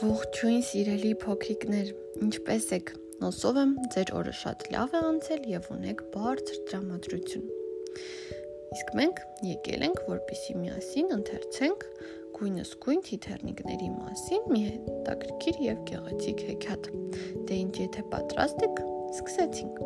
Ողջույն սիրելի փոքրիկներ, ինչպե՞ս եք։ Ոսով եմ, ձեր օրը շատ լավ է անցել եւ ունեք բարձր տրամադրություն։ Իսկ մենք եկել ենք, որպիսի միասին ընթերցենք գույնս գույն թիթեռնիկների մասին մի հետաքրքիր եւ գեղեցիկ հեքիաթ։ Դե ինչ եթե պատրաստ եք, սկսեցինք։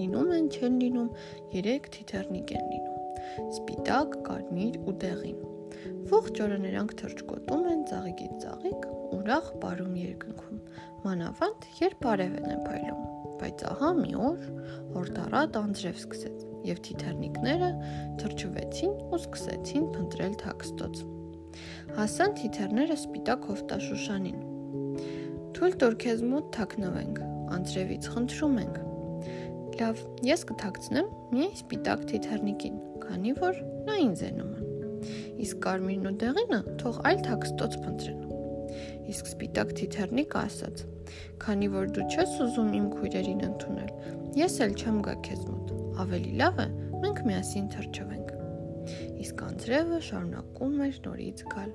Լինում են, չեն լինում, 3 թիթեռնիկ են լինում։ Սպիտակ, կարմիր ու դեղին Ողջ օրը նրանք թրջկոտում են ծաղիկից ծաղիկ, ուրախ բարում երկնքում։ Մանավանդ, երբ արևն է փայլում։ Բայց ահա մի օր հորտառատ անձրև սկսեց, եւ թիթեռնիկները թրջվեցին ու սկսեցին փնտրել թաքստոց։ Հասան թիթեռները սպիտակ հովտաշուշանին։ Թույլ տուր քեզ մոտ թաքնվենք, անձրևից խնդրում ենք։ Լավ, ես կթաքցնեմ միայն սպիտակ թիթեռնիկին, քանի որ նա ինձ է նման իսկ կարմիրն ու դեղինը թող այլ թաքստոց փնտրեն։ Իսկ սպիտակ թիթեռնիկը ասաց. «Քանի որ դու չես ուզում իմ քույրերին ընդունել, ես էլ չեմ գա քեզ մոտ։ Ավելի լավ է մենք միասին թրջվենք»։ Իսկ անձրևը շարունակում էր նորից գալ։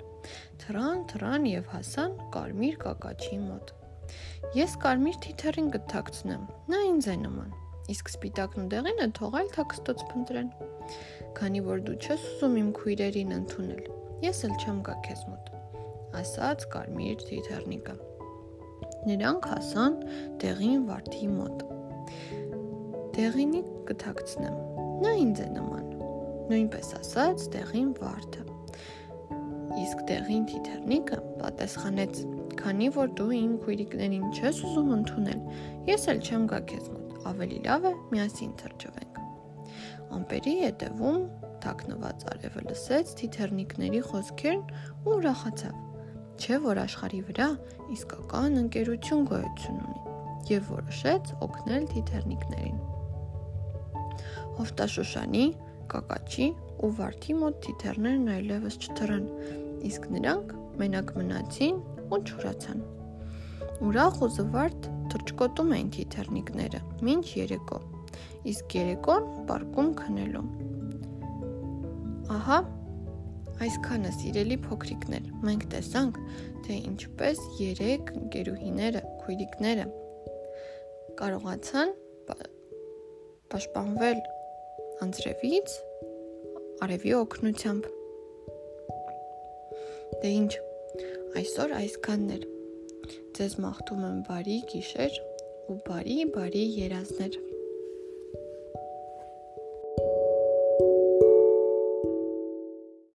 Թրան, թրան եւ հասան կարմիր կակաչի մոտ։ Ես կարմիր թիթեռին կթաքցնեմ։ Նա ինձ է նման իսկ սպիտակն ու դեղինը թող այլ թաքստոց փնտրեն։ Քանի որ դու չես ուզում իմ քույրերին ընդունել, ես էլ չեմ գա քեզ մոտ, ասաց Կարմիր Թիթեռնիկը։ Նրանք հասան դեղին վարդի մոտ։ Դեղինի կթաքցնեմ։ Նա ինձ է նման։ Նույնպես ասաց դեղին վարդը։ Իսկ դեղին Թիթեռնիկը պատասխանեց. Քանի որ դու իմ քույրիկներին չես ուզում ընդունել, ես էլ չեմ գա քեզ մոտ ավելի լավ է միասին թրջվենք։ Ամպերի հետևում թաքնված արևը լսեց թիթեռնիկների խոսքերն ու ուրախացավ։ Չէ որ աշխարի վրա իսկական ընկերություն գոյություն ունի եւ որոշեց օգնել թիթեռնիկներին։ Հովտաշոշանի, կակաչի ու վարդի մոտ թիթեռներն այլևս չթռան, իսկ նրանք մենակ մնացին ու չորացան։ Ուրախ ու զվարթ թրջկոտում էին թիթեռնիկները, մինչ երեկո։ Իսկ երեկոն պարկում քնելու։ Ահա, այսքանը սիրելի փոքրիկներ, մենք տեսանք, թե ինչպես երեք ընկերուհիները, քույրիկները կարողացան պաշտպանվել անձրևից արևի օգնությամբ։ Դե ինչ, այսօր այսքանն էր Ձեզ մաղթում եմ բարի գիշեր ու բարի բարի երազներ։